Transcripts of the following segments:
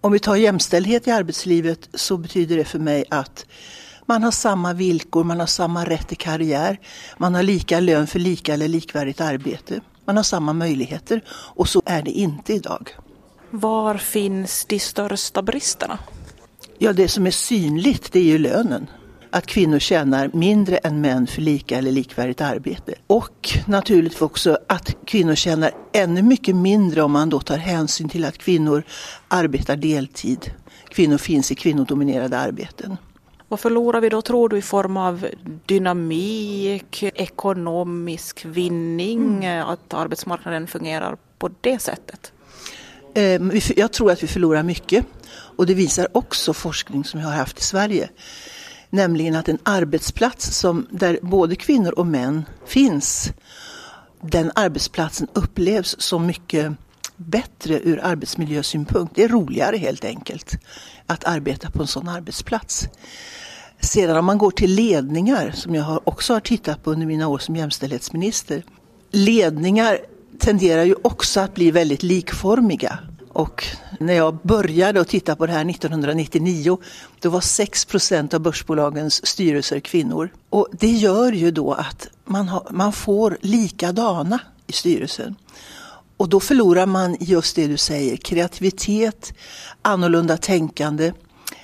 Om vi tar jämställdhet i arbetslivet så betyder det för mig att man har samma villkor, man har samma rätt till karriär, man har lika lön för lika eller likvärdigt arbete. Man har samma möjligheter och så är det inte idag. Var finns de största bristerna? Ja, det som är synligt det är ju lönen. Att kvinnor tjänar mindre än män för lika eller likvärdigt arbete. Och naturligtvis också att kvinnor tjänar ännu mycket mindre om man då tar hänsyn till att kvinnor arbetar deltid. Kvinnor finns i kvinnodominerade arbeten. Vad förlorar vi då tror du i form av dynamik, ekonomisk vinning, mm. att arbetsmarknaden fungerar på det sättet? Ehm, jag tror att vi förlorar mycket och det visar också forskning som jag har haft i Sverige. Nämligen att en arbetsplats som, där både kvinnor och män finns, den arbetsplatsen upplevs som mycket bättre ur arbetsmiljösynpunkt. Det är roligare helt enkelt att arbeta på en sån arbetsplats. Sedan om man går till ledningar, som jag också har tittat på under mina år som jämställdhetsminister. Ledningar tenderar ju också att bli väldigt likformiga. Och när jag började att titta på det här 1999 då var 6 procent av börsbolagens styrelser kvinnor. Och det gör ju då att man, har, man får likadana i styrelsen. Och då förlorar man just det du säger, kreativitet, annorlunda tänkande,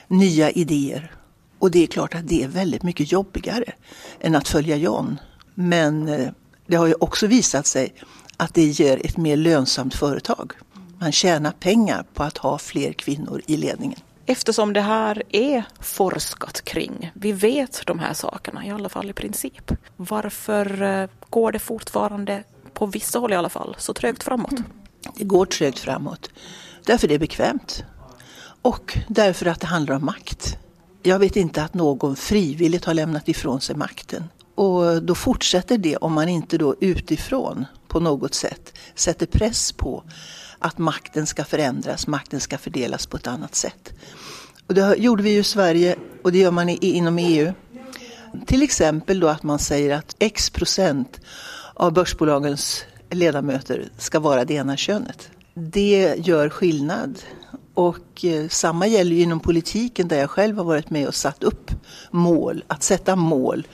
nya idéer. Och det är klart att det är väldigt mycket jobbigare än att följa John. Men eh, det har ju också visat sig att det ger ett mer lönsamt företag. Man tjänar pengar på att ha fler kvinnor i ledningen. Eftersom det här är forskat kring, vi vet de här sakerna, i alla fall i princip. Varför eh, går det fortfarande, på vissa håll i alla fall, så trögt framåt? Det går trögt framåt. Därför det är bekvämt. Och därför att det handlar om makt. Jag vet inte att någon frivilligt har lämnat ifrån sig makten. Och då fortsätter det om man inte då utifrån på något sätt sätter press på att makten ska förändras, makten ska fördelas på ett annat sätt. Och det gjorde vi ju i Sverige och det gör man inom EU. Till exempel då att man säger att x procent av börsbolagens ledamöter ska vara det ena könet. Det gör skillnad. Och eh, samma gäller ju inom politiken där jag själv har varit med och satt upp mål. Att sätta mål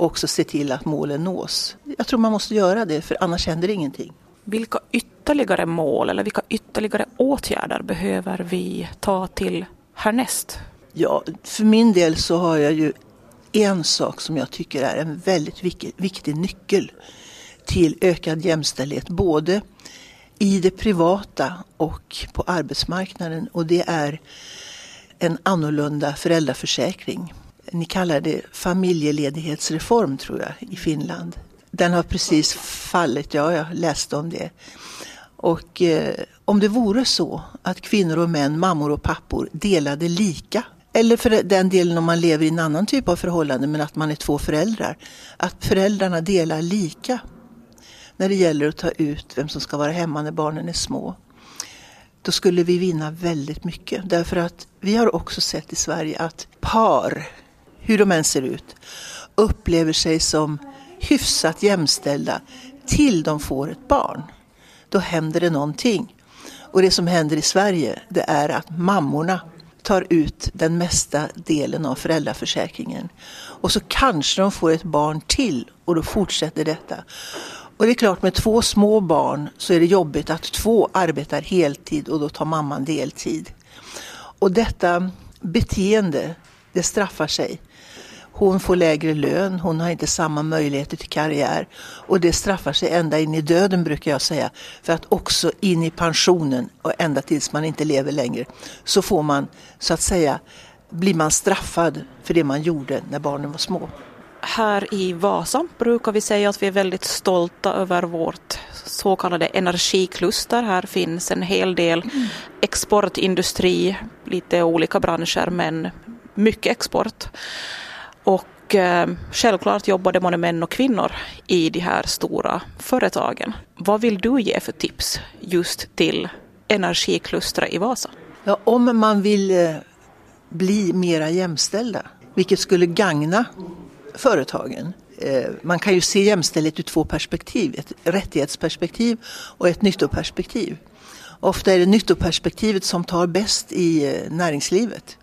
också se till att målen nås. Jag tror man måste göra det för annars händer ingenting. Vilka ytterligare mål eller vilka ytterligare åtgärder behöver vi ta till härnäst? Ja, för min del så har jag ju en sak som jag tycker är en väldigt viktig, nyckel till ökad jämställdhet, både i det privata och på arbetsmarknaden och det är en annorlunda föräldraförsäkring. Ni kallar det familjeledighetsreform tror jag i Finland. Den har precis fallit, ja jag läste om det. Och eh, om det vore så att kvinnor och män, mammor och pappor delade lika eller för den delen om man lever i en annan typ av förhållande men att man är två föräldrar. Att föräldrarna delar lika när det gäller att ta ut vem som ska vara hemma när barnen är små. Då skulle vi vinna väldigt mycket. Därför att vi har också sett i Sverige att par, hur de än ser ut, upplever sig som hyfsat jämställda till de får ett barn. Då händer det någonting. Och det som händer i Sverige det är att mammorna tar ut den mesta delen av föräldraförsäkringen. Och så kanske de får ett barn till och då fortsätter detta. Och det är klart med två små barn så är det jobbigt att två arbetar heltid och då tar mamman deltid. Och detta beteende, det straffar sig. Hon får lägre lön, hon har inte samma möjligheter till karriär och det straffar sig ända in i döden brukar jag säga. För att också in i pensionen och ända tills man inte lever längre så får man så att säga blir man straffad för det man gjorde när barnen var små. Här i Vasa brukar vi säga att vi är väldigt stolta över vårt så kallade energikluster. Här finns en hel del exportindustri, lite olika branscher men mycket export. Och eh, självklart jobbade både män och kvinnor i de här stora företagen. Vad vill du ge för tips just till energiklustret i Vasa? Ja, om man vill eh, bli mera jämställda, vilket skulle gagna företagen. Eh, man kan ju se jämställdhet ur två perspektiv, ett rättighetsperspektiv och ett nyttoperspektiv. Ofta är det nyttoperspektivet som tar bäst i eh, näringslivet.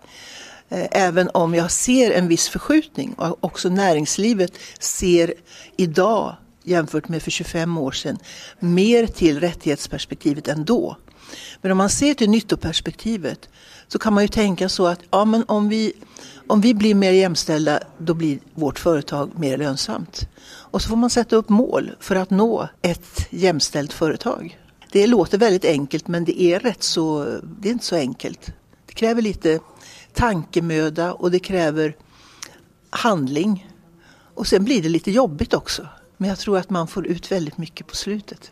Eh, även om jag ser en viss förskjutning och också näringslivet ser idag jämfört med för 25 år sedan mer till rättighetsperspektivet än då. Men om man ser till nyttoperspektivet så kan man ju tänka så att ja, men om, vi, om vi blir mer jämställda då blir vårt företag mer lönsamt. Och så får man sätta upp mål för att nå ett jämställt företag. Det låter väldigt enkelt men det är rätt så, det är inte så enkelt. Det kräver lite tankemöda och det kräver handling. Och sen blir det lite jobbigt också. Men jag tror att man får ut väldigt mycket på slutet.